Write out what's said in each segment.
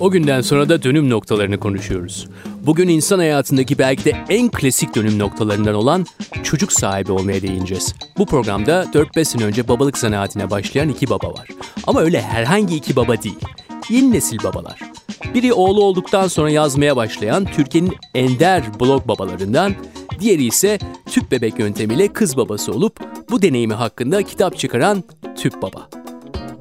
O günden sonra da dönüm noktalarını konuşuyoruz. Bugün insan hayatındaki belki de en klasik dönüm noktalarından olan çocuk sahibi olmaya değineceğiz. Bu programda 4-5 sene önce babalık zanaatine başlayan iki baba var. Ama öyle herhangi iki baba değil. Yeni nesil babalar. Biri oğlu olduktan sonra yazmaya başlayan Türkiye'nin ender blog babalarından, diğeri ise tüp bebek yöntemiyle kız babası olup bu deneyimi hakkında kitap çıkaran tüp baba.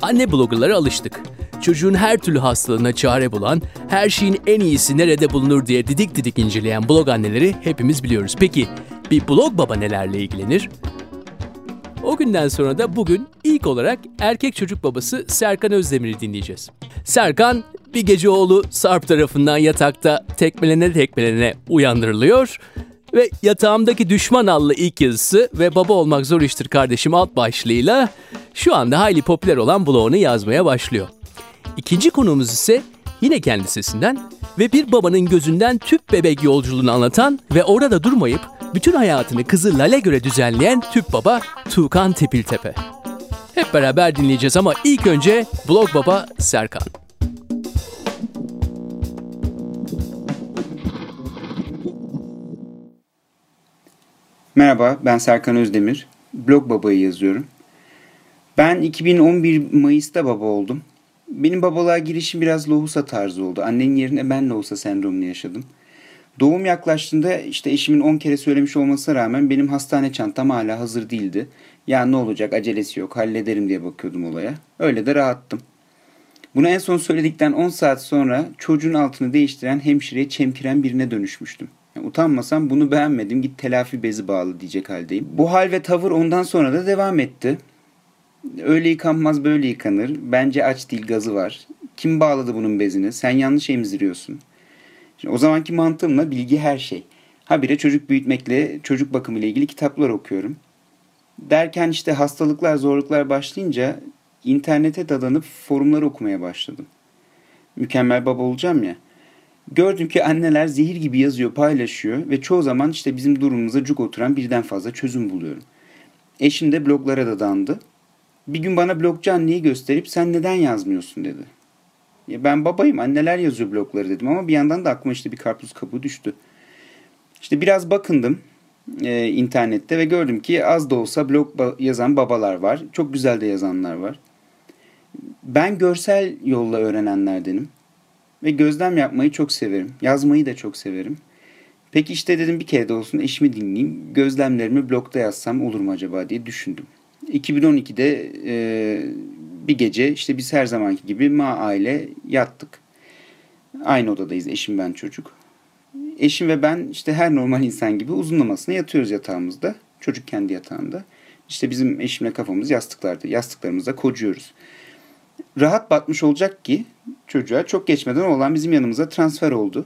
Anne bloggerlara alıştık çocuğun her türlü hastalığına çare bulan, her şeyin en iyisi nerede bulunur diye didik didik inceleyen blog anneleri hepimiz biliyoruz. Peki bir blog baba nelerle ilgilenir? O günden sonra da bugün ilk olarak erkek çocuk babası Serkan Özdemir'i dinleyeceğiz. Serkan bir gece oğlu Sarp tarafından yatakta tekmelene tekmelene uyandırılıyor ve yatağımdaki düşman allı ilk yazısı ve baba olmak zor iştir kardeşim alt başlığıyla şu anda hayli popüler olan blogunu yazmaya başlıyor. İkinci konuğumuz ise yine kendi sesinden ve bir babanın gözünden tüp bebek yolculuğunu anlatan ve orada durmayıp bütün hayatını kızı Lale göre düzenleyen tüp baba Tuğkan Tepiltepe. Hep beraber dinleyeceğiz ama ilk önce blog baba Serkan. Merhaba, ben Serkan Özdemir. Blog Baba'yı yazıyorum. Ben 2011 Mayıs'ta baba oldum. Benim babalığa girişim biraz lohusa tarzı oldu. Annenin yerine ben lohusa sendromunu yaşadım. Doğum yaklaştığında işte eşimin 10 kere söylemiş olmasına rağmen benim hastane çantam hala hazır değildi. Ya ne olacak acelesi yok hallederim diye bakıyordum olaya. Öyle de rahattım. Bunu en son söyledikten 10 saat sonra çocuğun altını değiştiren hemşireye çemkiren birine dönüşmüştüm. Yani utanmasam bunu beğenmedim git telafi bezi bağlı diyecek haldeyim. Bu hal ve tavır ondan sonra da devam etti. Öyle yıkanmaz böyle yıkanır. Bence aç değil gazı var. Kim bağladı bunun bezini? Sen yanlış emziriyorsun. Şimdi o zamanki mantığımla bilgi her şey. Habire çocuk büyütmekle, çocuk bakımı ile ilgili kitaplar okuyorum. Derken işte hastalıklar, zorluklar başlayınca internete dadanıp forumları okumaya başladım. Mükemmel baba olacağım ya. Gördüm ki anneler zehir gibi yazıyor, paylaşıyor ve çoğu zaman işte bizim durumumuza cuk oturan birden fazla çözüm buluyorum. Eşim de bloglara da dandı. Bir gün bana blogcu anneyi gösterip sen neden yazmıyorsun dedi. Ya ben babayım anneler yazıyor blogları dedim ama bir yandan da aklıma işte bir karpuz kabuğu düştü. İşte biraz bakındım e, internette ve gördüm ki az da olsa blog ba- yazan babalar var. Çok güzel de yazanlar var. Ben görsel yolla öğrenenlerdenim. Ve gözlem yapmayı çok severim. Yazmayı da çok severim. Peki işte dedim bir kere de olsun eşimi dinleyeyim. Gözlemlerimi blogda yazsam olur mu acaba diye düşündüm. 2012'de e, bir gece işte biz her zamanki gibi ma aile yattık. Aynı odadayız eşim ben çocuk. Eşim ve ben işte her normal insan gibi uzunlamasına yatıyoruz yatağımızda. Çocuk kendi yatağında. İşte bizim eşimle kafamız yastıklarda. Yastıklarımızda kocuyoruz. Rahat batmış olacak ki çocuğa çok geçmeden olan bizim yanımıza transfer oldu.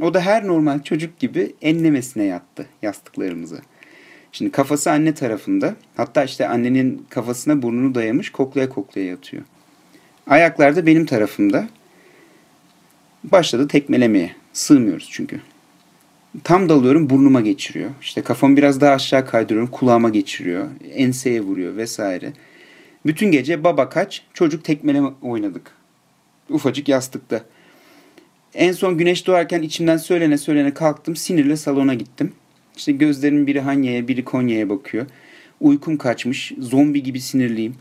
O da her normal çocuk gibi enlemesine yattı yastıklarımıza. Şimdi kafası anne tarafında. Hatta işte annenin kafasına burnunu dayamış koklaya koklaya yatıyor. Ayaklar da benim tarafımda. Başladı tekmelemeye. Sığmıyoruz çünkü. Tam dalıyorum burnuma geçiriyor. İşte kafamı biraz daha aşağı kaydırıyorum kulağıma geçiriyor. Enseye vuruyor vesaire. Bütün gece baba kaç çocuk tekmeleme oynadık. Ufacık yastıkta. En son güneş doğarken içimden söylene söylene kalktım. Sinirle salona gittim. İşte gözlerimin biri Hanya'ya biri Konya'ya bakıyor. Uykum kaçmış, zombi gibi sinirliyim.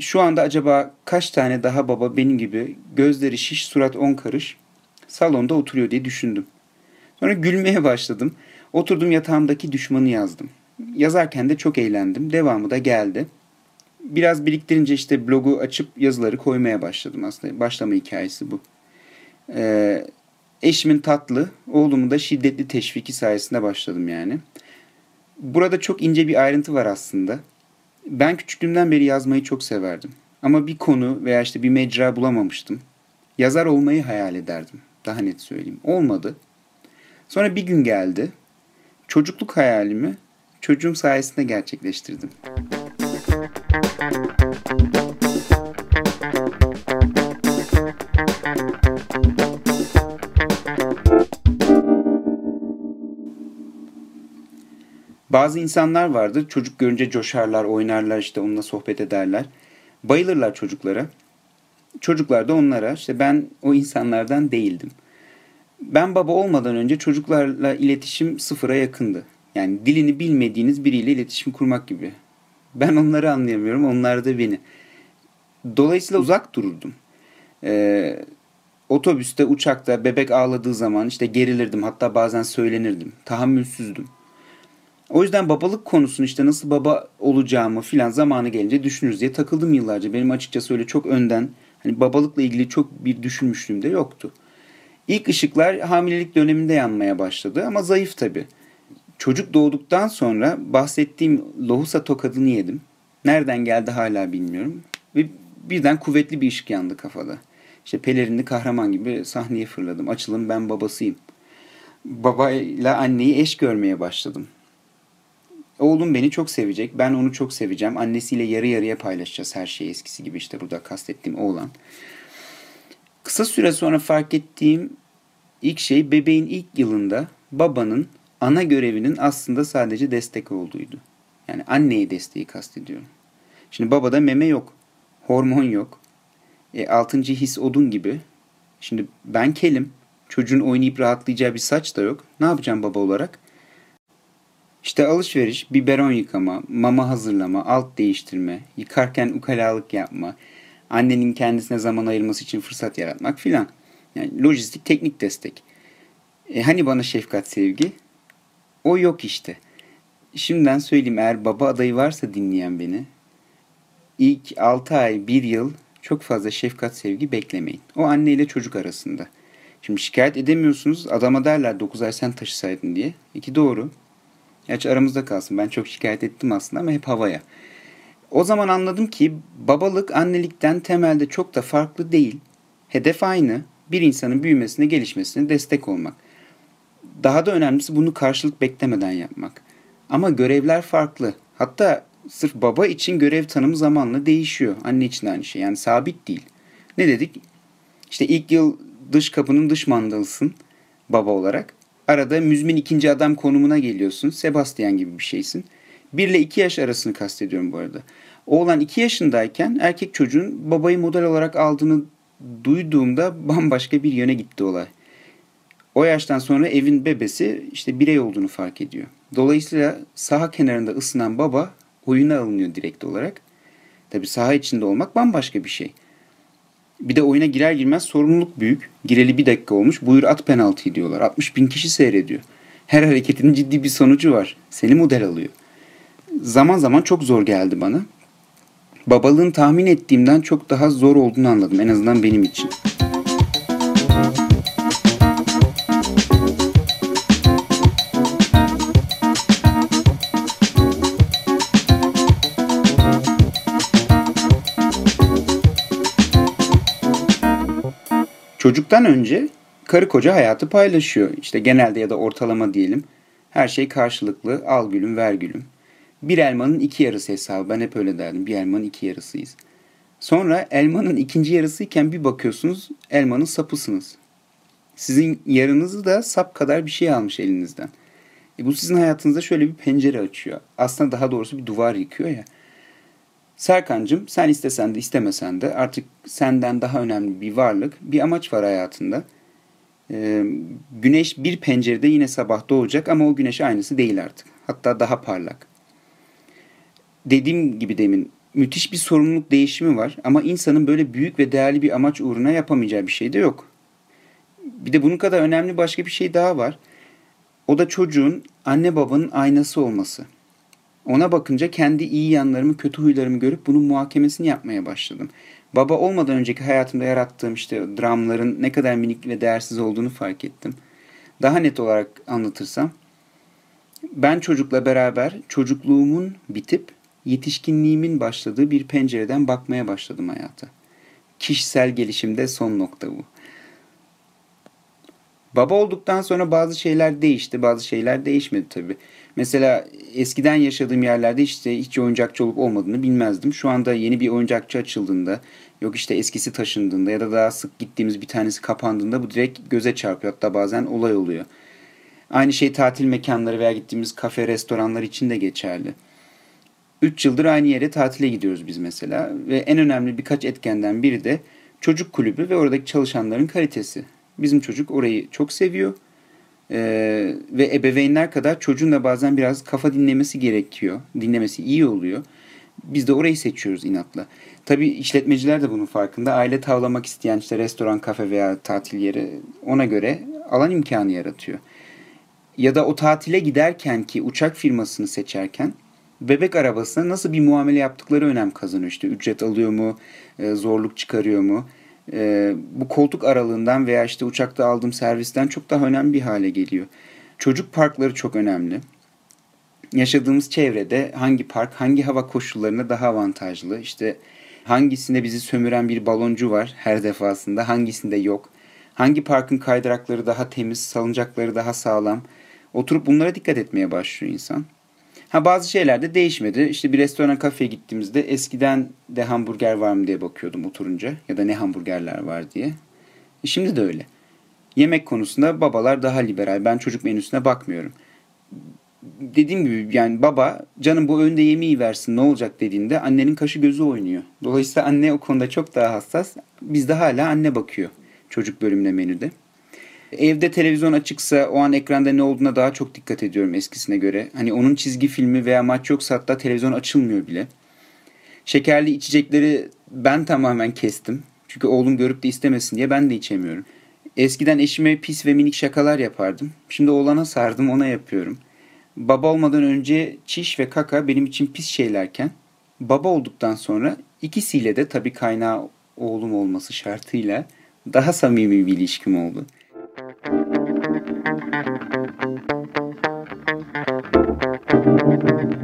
Şu anda acaba kaç tane daha baba benim gibi gözleri şiş surat on karış salonda oturuyor diye düşündüm. Sonra gülmeye başladım. Oturdum yatağımdaki düşmanı yazdım. Yazarken de çok eğlendim. Devamı da geldi. Biraz biriktirince işte blogu açıp yazıları koymaya başladım aslında. Başlama hikayesi bu. Ee, Eşimin tatlı, oğlumun da şiddetli teşviki sayesinde başladım yani. Burada çok ince bir ayrıntı var aslında. Ben küçüklüğümden beri yazmayı çok severdim. Ama bir konu veya işte bir mecra bulamamıştım. Yazar olmayı hayal ederdim. Daha net söyleyeyim. Olmadı. Sonra bir gün geldi. Çocukluk hayalimi çocuğum sayesinde gerçekleştirdim. Bazı insanlar vardır çocuk görünce coşarlar, oynarlar işte onunla sohbet ederler. Bayılırlar çocuklara. çocuklar da onlara. İşte ben o insanlardan değildim. Ben baba olmadan önce çocuklarla iletişim sıfıra yakındı. Yani dilini bilmediğiniz biriyle iletişim kurmak gibi. Ben onları anlayamıyorum, onlar da beni. Dolayısıyla uzak dururdum. Ee, otobüste, uçakta bebek ağladığı zaman işte gerilirdim. Hatta bazen söylenirdim. Tahammülsüzdüm. O yüzden babalık konusunu işte nasıl baba olacağımı filan zamanı gelince düşünürüz diye takıldım yıllarca. Benim açıkçası öyle çok önden hani babalıkla ilgili çok bir düşünmüşlüğüm de yoktu. İlk ışıklar hamilelik döneminde yanmaya başladı ama zayıf tabii. Çocuk doğduktan sonra bahsettiğim lohusa tokadını yedim. Nereden geldi hala bilmiyorum. Ve birden kuvvetli bir ışık yandı kafada. İşte pelerinli kahraman gibi sahneye fırladım. Açılın ben babasıyım. Babayla anneyi eş görmeye başladım. Oğlum beni çok sevecek. Ben onu çok seveceğim. Annesiyle yarı yarıya paylaşacağız her şeyi eskisi gibi işte burada kastettiğim oğlan. Kısa süre sonra fark ettiğim ilk şey bebeğin ilk yılında babanın ana görevinin aslında sadece destek olduğuydu. Yani anneye desteği kastediyorum. Şimdi babada meme yok. Hormon yok. E, altıncı his odun gibi. Şimdi ben kelim. Çocuğun oynayıp rahatlayacağı bir saç da yok. Ne yapacağım baba olarak? İşte alışveriş, biberon yıkama, mama hazırlama, alt değiştirme, yıkarken ukalalık yapma, annenin kendisine zaman ayırması için fırsat yaratmak filan. Yani lojistik, teknik destek. E hani bana şefkat, sevgi? O yok işte. Şimdiden söyleyeyim eğer baba adayı varsa dinleyen beni. İlk 6 ay, 1 yıl çok fazla şefkat, sevgi beklemeyin. O anne ile çocuk arasında. Şimdi şikayet edemiyorsunuz. Adama derler 9 ay sen taşısaydın diye. İki doğru. Gerçi aramızda kalsın. Ben çok şikayet ettim aslında ama hep havaya. O zaman anladım ki babalık annelikten temelde çok da farklı değil. Hedef aynı. Bir insanın büyümesine, gelişmesine destek olmak. Daha da önemlisi bunu karşılık beklemeden yapmak. Ama görevler farklı. Hatta sırf baba için görev tanımı zamanla değişiyor. Anne için de aynı şey. Yani sabit değil. Ne dedik? İşte ilk yıl dış kapının dış mandalısın baba olarak. Arada müzmin ikinci adam konumuna geliyorsun. Sebastian gibi bir şeysin. 1 ile 2 yaş arasını kastediyorum bu arada. Oğlan 2 yaşındayken erkek çocuğun babayı model olarak aldığını duyduğumda bambaşka bir yöne gitti olay. O yaştan sonra evin bebesi işte birey olduğunu fark ediyor. Dolayısıyla saha kenarında ısınan baba oyuna alınıyor direkt olarak. Tabi saha içinde olmak bambaşka bir şey. Bir de oyuna girer girmez sorumluluk büyük. Gireli bir dakika olmuş. Buyur at penaltıyı diyorlar. 60 bin kişi seyrediyor. Her hareketinin ciddi bir sonucu var. Seni model alıyor. Zaman zaman çok zor geldi bana. Babalığın tahmin ettiğimden çok daha zor olduğunu anladım. En azından benim için. Çocuktan önce karı koca hayatı paylaşıyor. İşte genelde ya da ortalama diyelim. Her şey karşılıklı. Al gülüm ver gülüm. Bir elmanın iki yarısı hesabı. Ben hep öyle derdim. Bir elmanın iki yarısıyız. Sonra elmanın ikinci yarısıyken bir bakıyorsunuz elmanın sapısınız. Sizin yarınızı da sap kadar bir şey almış elinizden. E bu sizin hayatınızda şöyle bir pencere açıyor. Aslında daha doğrusu bir duvar yıkıyor ya. Serkancım sen istesen de istemesen de artık senden daha önemli bir varlık, bir amaç var hayatında. Ee, güneş bir pencerede yine sabah doğacak ama o güneş aynısı değil artık. Hatta daha parlak. Dediğim gibi demin müthiş bir sorumluluk değişimi var ama insanın böyle büyük ve değerli bir amaç uğruna yapamayacağı bir şey de yok. Bir de bunun kadar önemli başka bir şey daha var. O da çocuğun anne babanın aynası olması. Ona bakınca kendi iyi yanlarımı, kötü huylarımı görüp bunun muhakemesini yapmaya başladım. Baba olmadan önceki hayatımda yarattığım işte dramların ne kadar minik ve değersiz olduğunu fark ettim. Daha net olarak anlatırsam, ben çocukla beraber çocukluğumun bitip yetişkinliğimin başladığı bir pencereden bakmaya başladım hayata. Kişisel gelişimde son nokta bu. Baba olduktan sonra bazı şeyler değişti, bazı şeyler değişmedi tabii. Mesela eskiden yaşadığım yerlerde işte hiç oyuncakçı olup olmadığını bilmezdim. Şu anda yeni bir oyuncakçı açıldığında, yok işte eskisi taşındığında ya da daha sık gittiğimiz bir tanesi kapandığında bu direkt göze çarpıyor. Hatta bazen olay oluyor. Aynı şey tatil mekanları veya gittiğimiz kafe, restoranlar için de geçerli. 3 yıldır aynı yere tatile gidiyoruz biz mesela ve en önemli birkaç etkenden biri de çocuk kulübü ve oradaki çalışanların kalitesi. Bizim çocuk orayı çok seviyor. Ee, ve ebeveynler kadar çocuğun da bazen biraz kafa dinlemesi gerekiyor. Dinlemesi iyi oluyor. Biz de orayı seçiyoruz inatla. Tabii işletmeciler de bunun farkında. Aile tavlamak isteyen işte restoran, kafe veya tatil yeri ona göre alan imkanı yaratıyor. Ya da o tatile giderken ki uçak firmasını seçerken bebek arabasına nasıl bir muamele yaptıkları önem kazanıyor. İşte ücret alıyor mu, e, zorluk çıkarıyor mu? E, bu koltuk aralığından veya işte uçakta aldığım servisten çok daha önemli bir hale geliyor. Çocuk parkları çok önemli. Yaşadığımız çevrede hangi park, hangi hava koşullarına daha avantajlı? İşte hangisinde bizi sömüren bir baloncu var her defasında, hangisinde yok? Hangi parkın kaydırakları daha temiz, salıncakları daha sağlam? Oturup bunlara dikkat etmeye başlıyor insan. Ha bazı şeyler de değişmedi. İşte bir restoran kafeye gittiğimizde eskiden de hamburger var mı diye bakıyordum oturunca ya da ne hamburgerler var diye. E şimdi de öyle. Yemek konusunda babalar daha liberal. Ben çocuk menüsüne bakmıyorum. Dediğim gibi yani baba canım bu önde yemeği versin ne olacak dediğinde annenin kaşı gözü oynuyor. Dolayısıyla anne o konuda çok daha hassas. Bizde hala anne bakıyor çocuk bölümüne menüde. Evde televizyon açıksa o an ekranda ne olduğuna daha çok dikkat ediyorum eskisine göre. Hani onun çizgi filmi veya maç yoksa hatta televizyon açılmıyor bile. Şekerli içecekleri ben tamamen kestim. Çünkü oğlum görüp de istemesin diye ben de içemiyorum. Eskiden eşime pis ve minik şakalar yapardım. Şimdi oğlana sardım ona yapıyorum. Baba olmadan önce çiş ve kaka benim için pis şeylerken baba olduktan sonra ikisiyle de tabii kaynağı oğlum olması şartıyla daha samimi bir ilişkim oldu.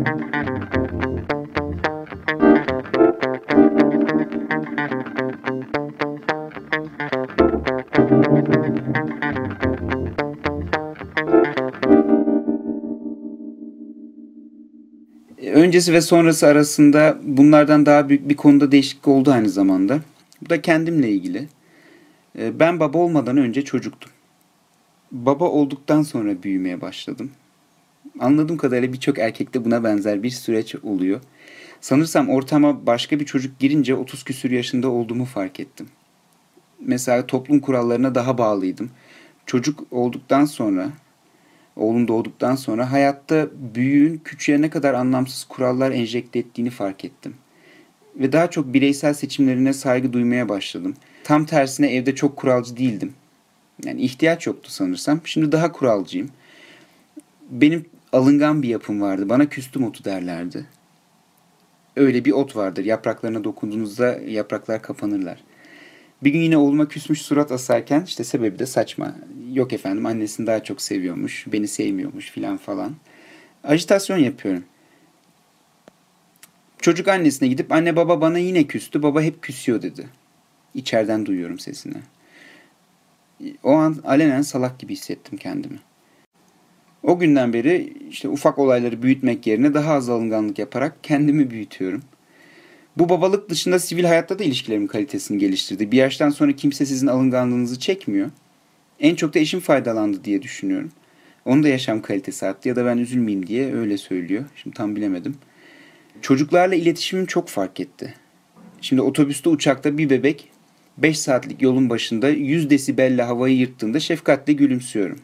Öncesi ve sonrası arasında bunlardan daha büyük bir konuda değişiklik oldu aynı zamanda. Bu da kendimle ilgili. Ee, ben baba olmadan önce çocuktum. Baba olduktan sonra büyümeye başladım. Anladığım kadarıyla birçok erkekte buna benzer bir süreç oluyor. Sanırsam ortama başka bir çocuk girince 30 küsür yaşında olduğumu fark ettim. Mesela toplum kurallarına daha bağlıydım. Çocuk olduktan sonra, oğlum doğduktan sonra hayatta büyüğün küçüğe ne kadar anlamsız kurallar enjekte ettiğini fark ettim. Ve daha çok bireysel seçimlerine saygı duymaya başladım. Tam tersine evde çok kuralcı değildim. Yani ihtiyaç yoktu sanırsam. Şimdi daha kuralcıyım. Benim alıngan bir yapım vardı. Bana küstüm otu derlerdi. Öyle bir ot vardır. Yapraklarına dokunduğunuzda yapraklar kapanırlar. Bir gün yine oğluma küsmüş surat asarken işte sebebi de saçma. Yok efendim annesini daha çok seviyormuş, beni sevmiyormuş filan falan. Ajitasyon yapıyorum. Çocuk annesine gidip anne baba bana yine küstü, baba hep küsüyor dedi. İçeriden duyuyorum sesini. O an alenen salak gibi hissettim kendimi. O günden beri işte ufak olayları büyütmek yerine daha az alınganlık yaparak kendimi büyütüyorum. Bu babalık dışında sivil hayatta da ilişkilerimin kalitesini geliştirdi. Bir yaştan sonra kimse sizin alınganlığınızı çekmiyor. En çok da eşim faydalandı diye düşünüyorum. Onun da yaşam kalitesi arttı ya da ben üzülmeyeyim diye öyle söylüyor. Şimdi tam bilemedim. Çocuklarla iletişimim çok fark etti. Şimdi otobüste uçakta bir bebek 5 saatlik yolun başında 100 desibelle havayı yırttığında şefkatle gülümsüyorum.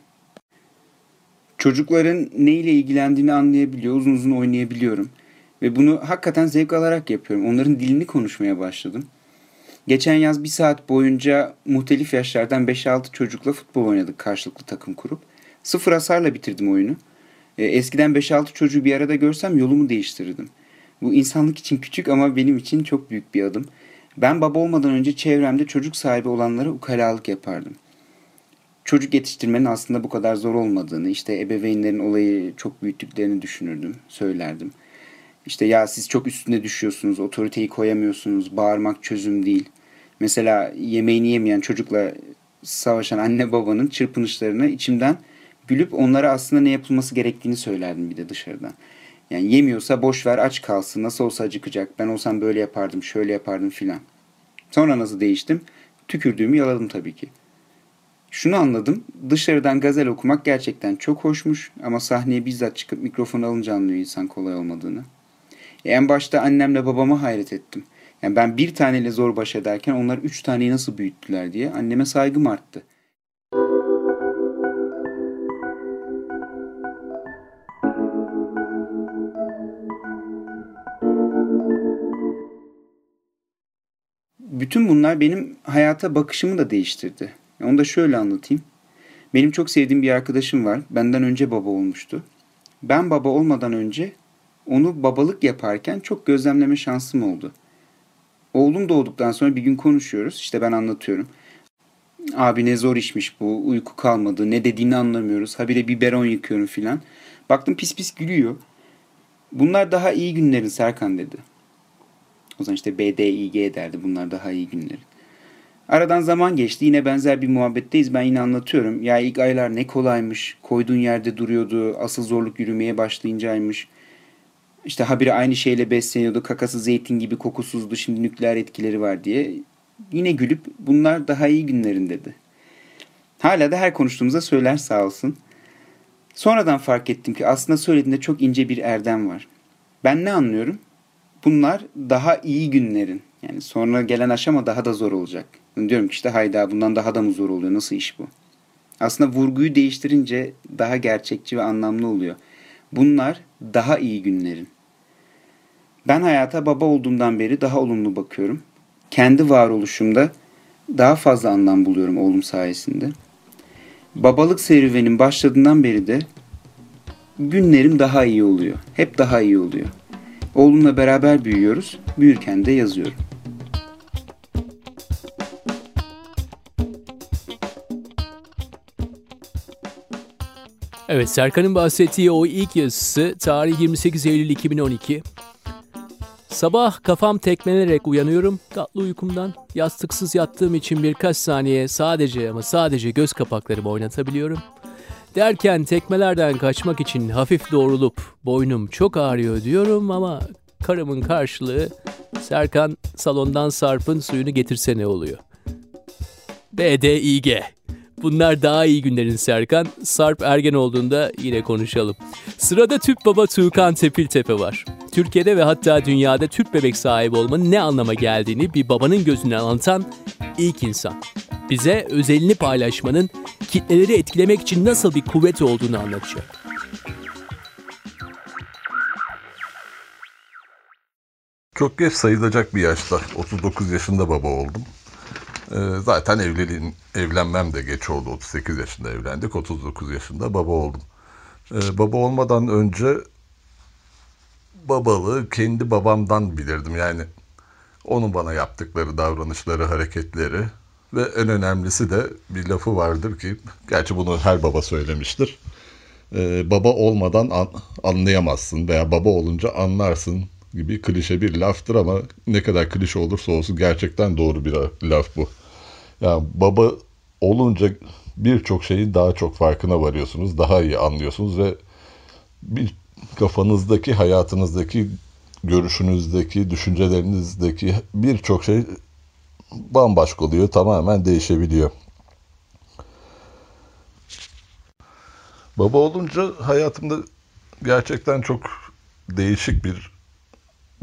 Çocukların ne ile ilgilendiğini anlayabiliyor, uzun uzun oynayabiliyorum. Ve bunu hakikaten zevk alarak yapıyorum. Onların dilini konuşmaya başladım. Geçen yaz bir saat boyunca muhtelif yaşlardan 5-6 çocukla futbol oynadık karşılıklı takım kurup. Sıfır hasarla bitirdim oyunu. E, eskiden 5-6 çocuğu bir arada görsem yolumu değiştirirdim. Bu insanlık için küçük ama benim için çok büyük bir adım. Ben baba olmadan önce çevremde çocuk sahibi olanlara ukalalık yapardım. Çocuk yetiştirmenin aslında bu kadar zor olmadığını, işte ebeveynlerin olayı çok büyüttüklerini düşünürdüm, söylerdim. İşte ya siz çok üstüne düşüyorsunuz, otoriteyi koyamıyorsunuz, bağırmak çözüm değil. Mesela yemeğini yemeyen çocukla savaşan anne babanın çırpınışlarını içimden gülüp onlara aslında ne yapılması gerektiğini söylerdim bir de dışarıdan. Yani yemiyorsa boş ver aç kalsın nasıl olsa acıkacak ben olsam böyle yapardım şöyle yapardım filan. Sonra nasıl değiştim? Tükürdüğümü yaladım tabii ki. Şunu anladım dışarıdan gazel okumak gerçekten çok hoşmuş ama sahneye bizzat çıkıp mikrofon alınca anlıyor insan kolay olmadığını. E en başta annemle babama hayret ettim. Yani ben bir taneyle zor baş ederken onlar üç taneyi nasıl büyüttüler diye anneme saygım arttı. Bütün bunlar benim hayata bakışımı da değiştirdi. Onu da şöyle anlatayım. Benim çok sevdiğim bir arkadaşım var. Benden önce baba olmuştu. Ben baba olmadan önce onu babalık yaparken çok gözlemleme şansım oldu. Oğlum doğduktan sonra bir gün konuşuyoruz. İşte ben anlatıyorum. Abi ne zor işmiş bu. Uyku kalmadı. Ne dediğini anlamıyoruz. Habire biberon yıkıyorum filan. Baktım pis pis gülüyor. Bunlar daha iyi günlerin Serkan dedi. O zaman işte BDİG derdi. Bunlar daha iyi günlerin. Aradan zaman geçti. Yine benzer bir muhabbetteyiz. Ben yine anlatıyorum. Ya ilk aylar ne kolaymış. Koyduğun yerde duruyordu. Asıl zorluk yürümeye başlayıncaymış. İşte habire aynı şeyle besleniyordu. Kakası zeytin gibi kokusuzdu. Şimdi nükleer etkileri var diye. Yine gülüp bunlar daha iyi günlerin dedi. Hala da her konuştuğumuzda söyler sağ olsun. Sonradan fark ettim ki aslında söylediğinde çok ince bir erdem var. Ben ne anlıyorum? Bunlar daha iyi günlerin. Yani sonra gelen aşama daha da zor olacak. Diyorum ki işte hayda bundan daha da mı zor oluyor? Nasıl iş bu? Aslında vurguyu değiştirince daha gerçekçi ve anlamlı oluyor. Bunlar daha iyi günlerin. Ben hayata baba olduğumdan beri daha olumlu bakıyorum. Kendi varoluşumda daha fazla anlam buluyorum oğlum sayesinde. Babalık serüvenin başladığından beri de günlerim daha iyi oluyor. Hep daha iyi oluyor. Oğlumla beraber büyüyoruz. Büyürken de yazıyorum. Evet Serkan'ın bahsettiği o ilk yazısı tarih 28 Eylül 2012. Sabah kafam tekmelerek uyanıyorum tatlı uykumdan. Yastıksız yattığım için birkaç saniye sadece ama sadece göz kapaklarımı oynatabiliyorum. Derken tekmelerden kaçmak için hafif doğrulup boynum çok ağrıyor diyorum ama karımın karşılığı Serkan salondan Sarp'ın suyunu getirsene oluyor. BDİG. Bunlar daha iyi günlerin Serkan. Sarp ergen olduğunda yine konuşalım. Sırada tüp baba Tuğkan Tepiltepe var. Türkiye'de ve hatta dünyada tüp bebek sahibi olmanın ne anlama geldiğini bir babanın gözünden anlatan ilk insan. Bize özelini paylaşmanın kitleleri etkilemek için nasıl bir kuvvet olduğunu anlatacak. Çok geç sayılacak bir yaşta 39 yaşında baba oldum. Ee, zaten evliliğin, evlenmem de geç oldu. 38 yaşında evlendik. 39 yaşında baba oldum. Ee, baba olmadan önce babalığı kendi babamdan bilirdim. Yani onun bana yaptıkları davranışları, hareketleri ve en önemlisi de bir lafı vardır ki, gerçi bunu her baba söylemiştir. Ee, baba olmadan an, anlayamazsın veya baba olunca anlarsın gibi klişe bir laftır ama ne kadar klişe olursa olsun gerçekten doğru bir laf bu. Yani baba olunca birçok şeyin daha çok farkına varıyorsunuz, daha iyi anlıyorsunuz ve bir kafanızdaki, hayatınızdaki, görüşünüzdeki, düşüncelerinizdeki birçok şey bambaşka oluyor, tamamen değişebiliyor. Baba olunca hayatımda gerçekten çok değişik bir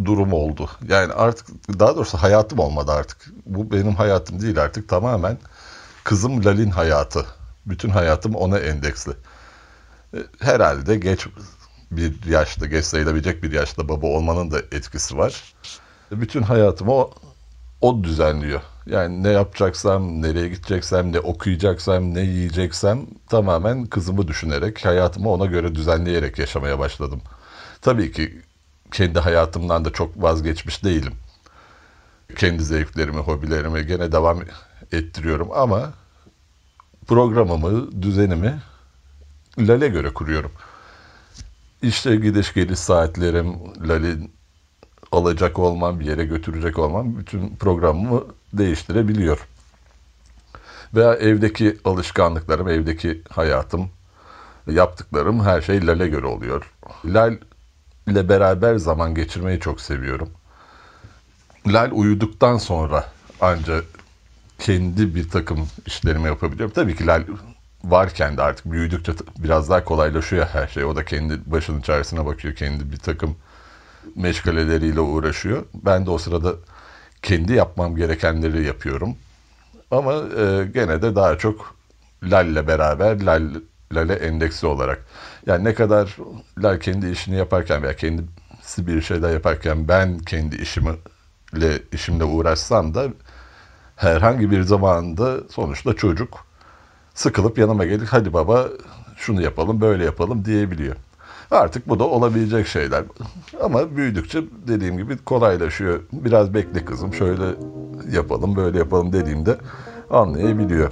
durum oldu. Yani artık daha doğrusu hayatım olmadı artık. Bu benim hayatım değil artık tamamen kızım Lalin hayatı. Bütün hayatım ona endeksli. E, herhalde geç bir yaşta, geç sayılabilecek bir yaşta baba olmanın da etkisi var. E, bütün hayatımı o, o düzenliyor. Yani ne yapacaksam, nereye gideceksem, ne okuyacaksam, ne yiyeceksem tamamen kızımı düşünerek, hayatımı ona göre düzenleyerek yaşamaya başladım. Tabii ki kendi hayatımdan da çok vazgeçmiş değilim. Kendi zevklerimi, hobilerimi gene devam ettiriyorum ama programımı, düzenimi Lale göre kuruyorum. İşte gidiş geliş saatlerim, Lale alacak olmam, bir yere götürecek olmam bütün programımı değiştirebiliyor. Veya evdeki alışkanlıklarım, evdeki hayatım, yaptıklarım her şey Lale göre oluyor. Lal ile beraber zaman geçirmeyi çok seviyorum. Lal uyuduktan sonra ancak kendi bir takım işlerimi yapabiliyorum. Tabii ki Lal varken de artık büyüdükçe biraz daha kolaylaşıyor her şey. O da kendi başının çaresine bakıyor. Kendi bir takım meşgaleleriyle uğraşıyor. Ben de o sırada kendi yapmam gerekenleri yapıyorum. Ama e, gene de daha çok Lal'le beraber Lal, Lal'e endeksli olarak. Yani ne kadar Lal kendi işini yaparken veya kendisi bir şeyler yaparken ben kendi işimle işimle uğraşsam da herhangi bir zamanda sonuçta çocuk sıkılıp yanıma gelip hadi baba şunu yapalım böyle yapalım diyebiliyor. Artık bu da olabilecek şeyler. Ama büyüdükçe dediğim gibi kolaylaşıyor. Biraz bekle kızım şöyle yapalım böyle yapalım dediğimde anlayabiliyor.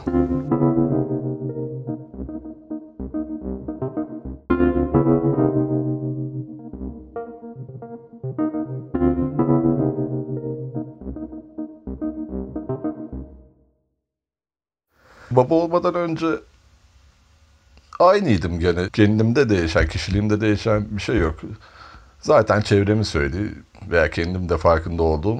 Baba olmadan önce aynıydım gene. Kendimde değişen, kişiliğimde değişen bir şey yok. Zaten çevremi söyledi veya kendim de farkında olduğum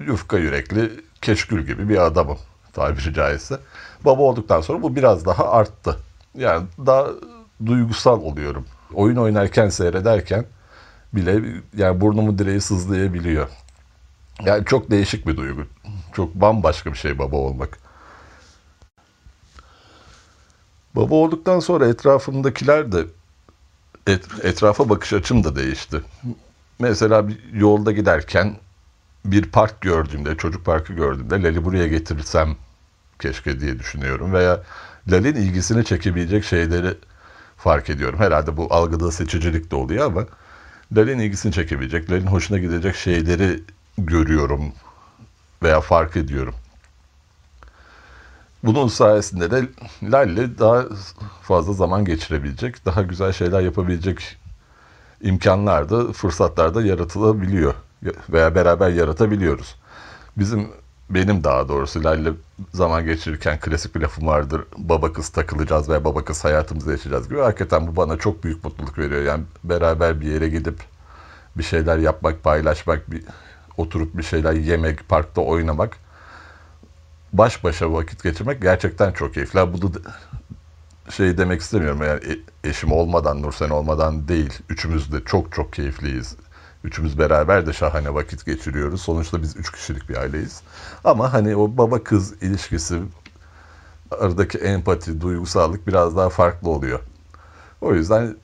yufka yürekli, keşkül gibi bir adamım tabiri caizse. Baba olduktan sonra bu biraz daha arttı. Yani daha duygusal oluyorum. Oyun oynarken seyrederken bile yani burnumun direği sızlayabiliyor. Yani çok değişik bir duygu. Çok bambaşka bir şey baba olmak. Baba olduktan sonra etrafımdakiler de et, etrafa bakış açım da değişti. Mesela bir yolda giderken bir park gördüğümde, çocuk parkı gördüğümde Lali buraya getirirsem keşke diye düşünüyorum. Veya Lal'in ilgisini çekebilecek şeyleri fark ediyorum. Herhalde bu algıda seçicilik de oluyor ama Lal'in ilgisini çekebilecek, Lal'in hoşuna gidecek şeyleri görüyorum veya fark ediyorum. Bunun sayesinde de Lal'le daha fazla zaman geçirebilecek, daha güzel şeyler yapabilecek imkanlar da, fırsatlar da yaratılabiliyor veya beraber yaratabiliyoruz. Bizim benim daha doğrusu Lal'le zaman geçirirken klasik bir lafım vardır. Baba kız takılacağız veya baba kız hayatımızı yaşayacağız gibi. Hakikaten bu bana çok büyük mutluluk veriyor. Yani beraber bir yere gidip bir şeyler yapmak, paylaşmak, bir oturup bir şeyler yemek, parkta oynamak baş başa vakit geçirmek gerçekten çok keyifli. Bu da şey demek istemiyorum yani e, eşim olmadan, Nursen olmadan değil. Üçümüz de çok çok keyifliyiz. Üçümüz beraber de şahane vakit geçiriyoruz. Sonuçta biz üç kişilik bir aileyiz. Ama hani o baba kız ilişkisi aradaki empati, duygusallık biraz daha farklı oluyor. O yüzden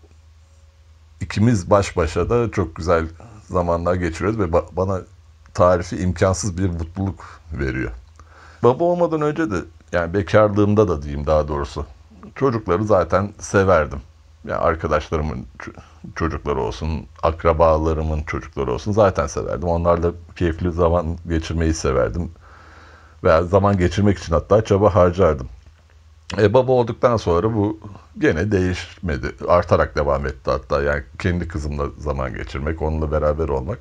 ikimiz baş başa da çok güzel zamanlar geçiriyoruz ve bana tarifi imkansız bir mutluluk veriyor. Baba olmadan önce de yani bekarlığımda da diyeyim daha doğrusu çocukları zaten severdim. Yani arkadaşlarımın çocukları olsun, akrabalarımın çocukları olsun zaten severdim. Onlarla keyifli zaman geçirmeyi severdim. Veya zaman geçirmek için hatta çaba harcardım. E, baba olduktan sonra bu gene değişmedi. Artarak devam etti hatta. Yani kendi kızımla zaman geçirmek, onunla beraber olmak.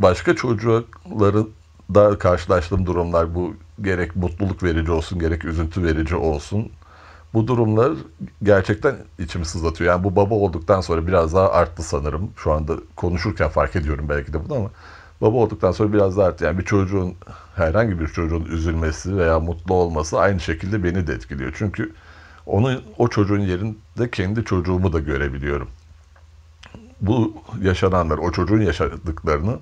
Başka çocukları da karşılaştığım durumlar bu gerek mutluluk verici olsun gerek üzüntü verici olsun. Bu durumlar gerçekten içimi sızlatıyor. Yani bu baba olduktan sonra biraz daha arttı sanırım. Şu anda konuşurken fark ediyorum belki de bunu ama baba olduktan sonra biraz daha arttı. Yani bir çocuğun herhangi bir çocuğun üzülmesi veya mutlu olması aynı şekilde beni de etkiliyor. Çünkü onu o çocuğun yerinde kendi çocuğumu da görebiliyorum. Bu yaşananlar, o çocuğun yaşadıklarını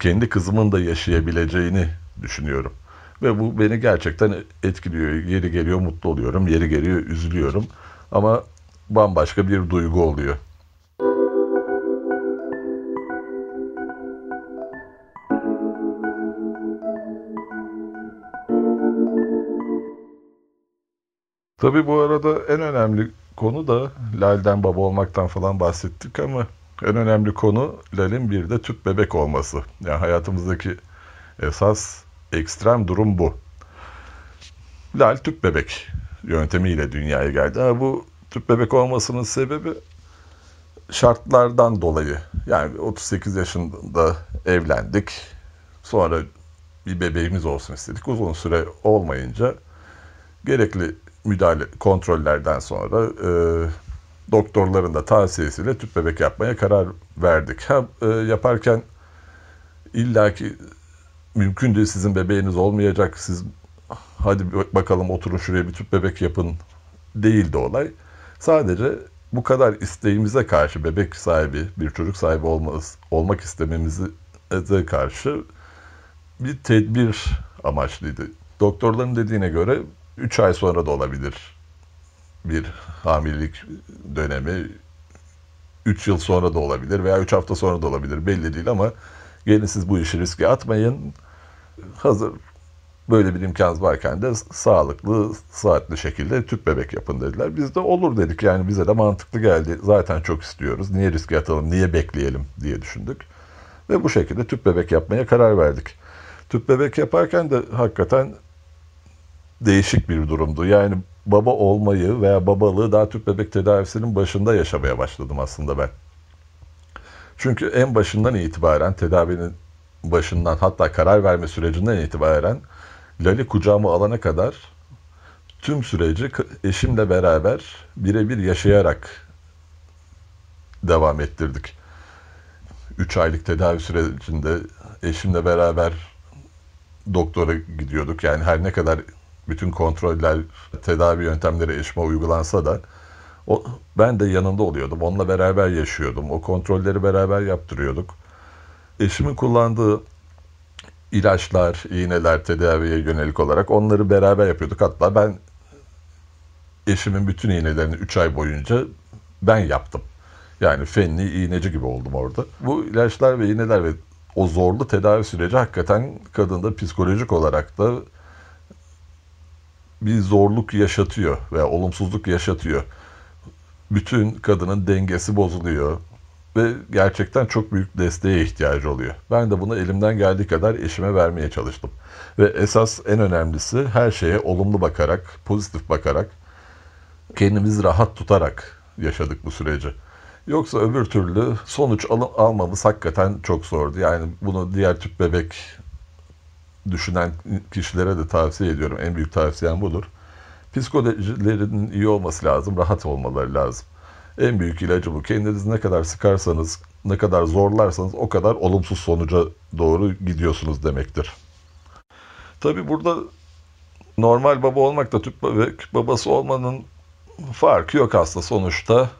kendi kızımın da yaşayabileceğini düşünüyorum. Ve bu beni gerçekten etkiliyor. Yeri geliyor mutlu oluyorum, yeri geliyor üzülüyorum. Ama bambaşka bir duygu oluyor. Tabii bu arada en önemli konu da Lal'den baba olmaktan falan bahsettik ama en önemli konu Lal'in bir de tüp bebek olması. Yani hayatımızdaki esas ekstrem durum bu. Lal tüp bebek yöntemiyle dünyaya geldi. Ama bu tüp bebek olmasının sebebi şartlardan dolayı. Yani 38 yaşında evlendik. Sonra bir bebeğimiz olsun istedik. Uzun süre olmayınca gerekli müdahale kontrollerden sonra e, doktorların da tavsiyesiyle tüp bebek yapmaya karar verdik. Ha, e, yaparken illaki mümkün değil sizin bebeğiniz olmayacak. Siz hadi bakalım oturun şuraya bir tüp bebek yapın değildi olay. Sadece bu kadar isteğimize karşı bebek sahibi, bir çocuk sahibi olmaz, olmak istememize karşı bir tedbir amaçlıydı. Doktorların dediğine göre 3 ay sonra da olabilir bir hamilelik dönemi. 3 yıl sonra da olabilir veya 3 hafta sonra da olabilir belli değil ama gelin siz bu işi riske atmayın. Hazır böyle bir imkanınız varken de sağlıklı, saatli şekilde tüp bebek yapın dediler. Biz de olur dedik yani bize de mantıklı geldi. Zaten çok istiyoruz. Niye riske atalım, niye bekleyelim diye düşündük. Ve bu şekilde tüp bebek yapmaya karar verdik. Tüp bebek yaparken de hakikaten değişik bir durumdu. Yani baba olmayı veya babalığı daha tüp bebek tedavisinin başında yaşamaya başladım aslında ben. Çünkü en başından itibaren tedavinin başından hatta karar verme sürecinden itibaren Lali kucağıma alana kadar tüm süreci eşimle beraber birebir yaşayarak devam ettirdik. 3 aylık tedavi sürecinde eşimle beraber doktora gidiyorduk. Yani her ne kadar bütün kontroller, tedavi yöntemleri eşime uygulansa da o, ben de yanında oluyordum. Onunla beraber yaşıyordum. O kontrolleri beraber yaptırıyorduk. Eşimin kullandığı ilaçlar, iğneler, tedaviye yönelik olarak onları beraber yapıyorduk. Hatta ben eşimin bütün iğnelerini 3 ay boyunca ben yaptım. Yani fenli iğneci gibi oldum orada. Bu ilaçlar ve iğneler ve o zorlu tedavi süreci hakikaten kadında psikolojik olarak da bir zorluk yaşatıyor veya olumsuzluk yaşatıyor. Bütün kadının dengesi bozuluyor ve gerçekten çok büyük desteğe ihtiyacı oluyor. Ben de bunu elimden geldiği kadar eşime vermeye çalıştım. Ve esas en önemlisi her şeye olumlu bakarak, pozitif bakarak, kendimizi rahat tutarak yaşadık bu süreci. Yoksa öbür türlü sonuç al almamız hakikaten çok zordu. Yani bunu diğer tüp bebek düşünen kişilere de tavsiye ediyorum. En büyük tavsiyem budur. Psikolojilerinin iyi olması lazım, rahat olmaları lazım. En büyük ilacı bu. Kendinizi ne kadar sıkarsanız, ne kadar zorlarsanız o kadar olumsuz sonuca doğru gidiyorsunuz demektir. Tabi burada normal baba olmakla tüp bebek babası olmanın farkı yok aslında sonuçta.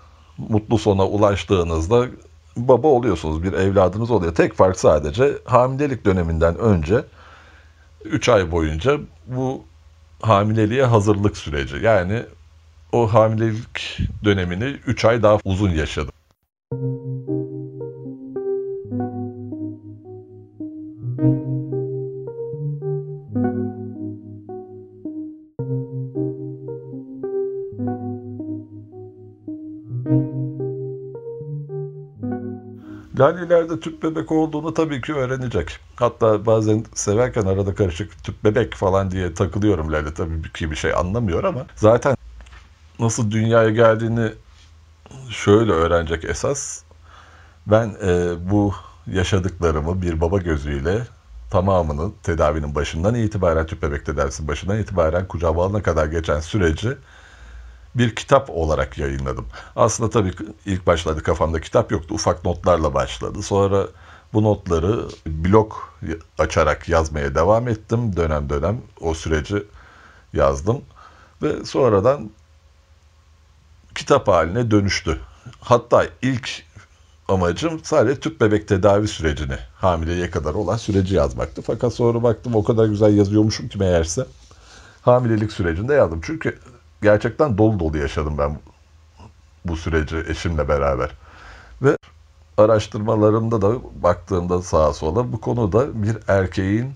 Mutlu sona ulaştığınızda baba oluyorsunuz, bir evladınız oluyor. Tek fark sadece hamilelik döneminden önce 3 ay boyunca bu hamileliğe hazırlık süreci. Yani o hamilelik dönemini 3 ay daha uzun yaşadım. Lalilerde tüp bebek olduğunu tabii ki öğrenecek. Hatta bazen severken arada karışık tüp bebek falan diye takılıyorum Lale tabii ki bir şey anlamıyor ama zaten nasıl dünyaya geldiğini şöyle öğrenecek esas. Ben e, bu yaşadıklarımı bir baba gözüyle tamamını tedavinin başından itibaren tüp bebek tedavisinin başından itibaren kucağıma alana kadar geçen süreci bir kitap olarak yayınladım. Aslında tabii ilk başlarda kafamda kitap yoktu. Ufak notlarla başladı. Sonra bu notları blog açarak yazmaya devam ettim. Dönem dönem o süreci yazdım. Ve sonradan kitap haline dönüştü. Hatta ilk amacım sadece tüp bebek tedavi sürecini, hamileliğe kadar olan süreci yazmaktı. Fakat sonra baktım o kadar güzel yazıyormuşum ki meğerse hamilelik sürecinde yazdım. Çünkü gerçekten dolu dolu yaşadım ben bu süreci eşimle beraber. Ve araştırmalarımda da baktığımda sağa sola bu konuda bir erkeğin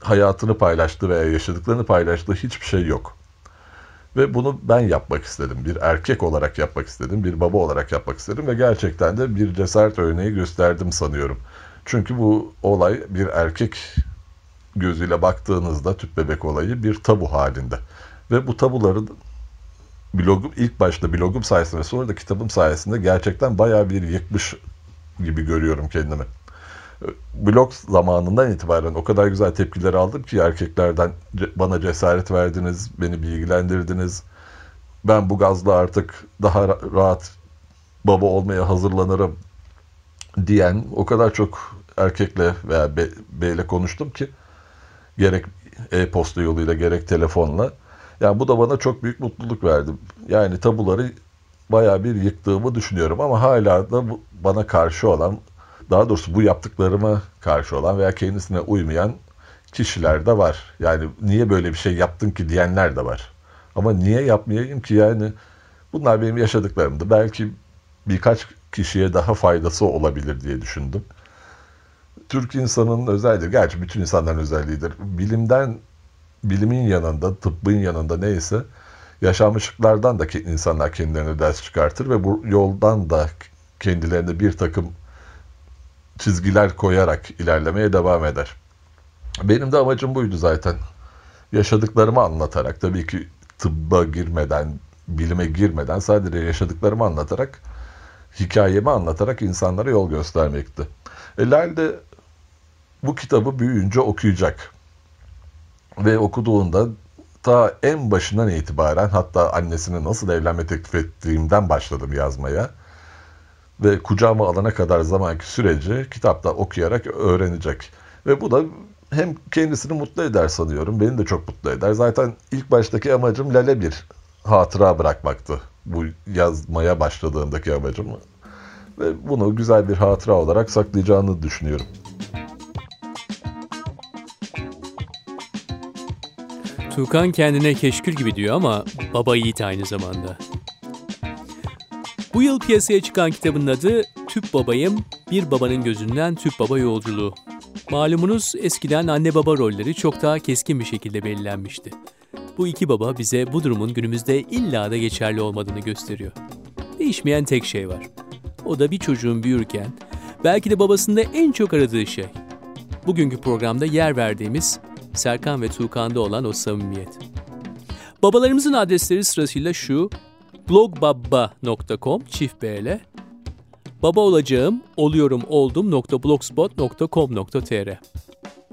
hayatını paylaştığı veya yaşadıklarını paylaştığı hiçbir şey yok. Ve bunu ben yapmak istedim. Bir erkek olarak yapmak istedim. Bir baba olarak yapmak istedim. Ve gerçekten de bir cesaret örneği gösterdim sanıyorum. Çünkü bu olay bir erkek gözüyle baktığınızda tüp bebek olayı bir tabu halinde. Ve bu tabuları blogum ilk başta blogum sayesinde sonra da kitabım sayesinde gerçekten bayağı bir yıkmış gibi görüyorum kendimi. Blog zamanından itibaren o kadar güzel tepkiler aldım ki erkeklerden bana cesaret verdiniz, beni bilgilendirdiniz. Ben bu gazla artık daha rahat baba olmaya hazırlanırım diyen o kadar çok erkekle veya beyle konuştum ki gerek e-posta yoluyla gerek telefonla yani bu da bana çok büyük mutluluk verdi. Yani tabuları bayağı bir yıktığımı düşünüyorum ama hala da bana karşı olan daha doğrusu bu yaptıklarıma karşı olan veya kendisine uymayan kişiler de var. Yani niye böyle bir şey yaptın ki diyenler de var. Ama niye yapmayayım ki yani bunlar benim yaşadıklarımdı. Belki birkaç kişiye daha faydası olabilir diye düşündüm. Türk insanının özelliği, gerçi bütün insanların özelliğidir. Bilimden, bilimin yanında, tıbbın yanında neyse yaşanmışlıklardan da insanlar kendilerine ders çıkartır ve bu yoldan da kendilerine bir takım çizgiler koyarak ilerlemeye devam eder. Benim de amacım buydu zaten. Yaşadıklarımı anlatarak, tabii ki tıbba girmeden, bilime girmeden sadece yaşadıklarımı anlatarak, hikayemi anlatarak insanlara yol göstermekti. E, Lal de bu kitabı büyüyünce okuyacak. Ve okuduğunda ta en başından itibaren hatta annesine nasıl evlenme teklif ettiğimden başladım yazmaya. Ve kucağıma alana kadar zamanki süreci kitapta okuyarak öğrenecek. Ve bu da hem kendisini mutlu eder sanıyorum. Beni de çok mutlu eder. Zaten ilk baştaki amacım Lale bir hatıra bırakmaktı. Bu yazmaya başladığındaki amacım. Ve bunu güzel bir hatıra olarak saklayacağını düşünüyorum. Tuğkan kendine keşkül gibi diyor ama baba yiğit aynı zamanda. Bu yıl piyasaya çıkan kitabın adı Tüp Babayım, Bir Babanın Gözünden Tüp Baba Yolculuğu. Malumunuz eskiden anne baba rolleri çok daha keskin bir şekilde belirlenmişti. Bu iki baba bize bu durumun günümüzde illa da geçerli olmadığını gösteriyor. Değişmeyen tek şey var. O da bir çocuğun büyürken belki de babasında en çok aradığı şey. Bugünkü programda yer verdiğimiz Serkan ve Tuğkan'da olan o samimiyet. Babalarımızın adresleri sırasıyla şu blogbabba.com çift B baba olacağım oluyorum oldum.blogspot.com.tr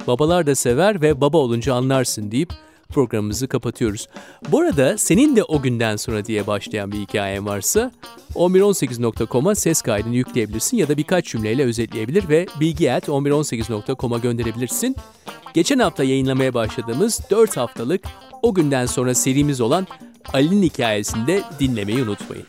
Babalar da sever ve baba olunca anlarsın deyip programımızı kapatıyoruz. Bu arada senin de o günden sonra diye başlayan bir hikayen varsa 1118.com'a ses kaydını yükleyebilirsin ya da birkaç cümleyle özetleyebilir ve bilgi at 1118.com'a gönderebilirsin. Geçen hafta yayınlamaya başladığımız 4 haftalık o günden sonra serimiz olan Ali'nin hikayesinde dinlemeyi unutmayın.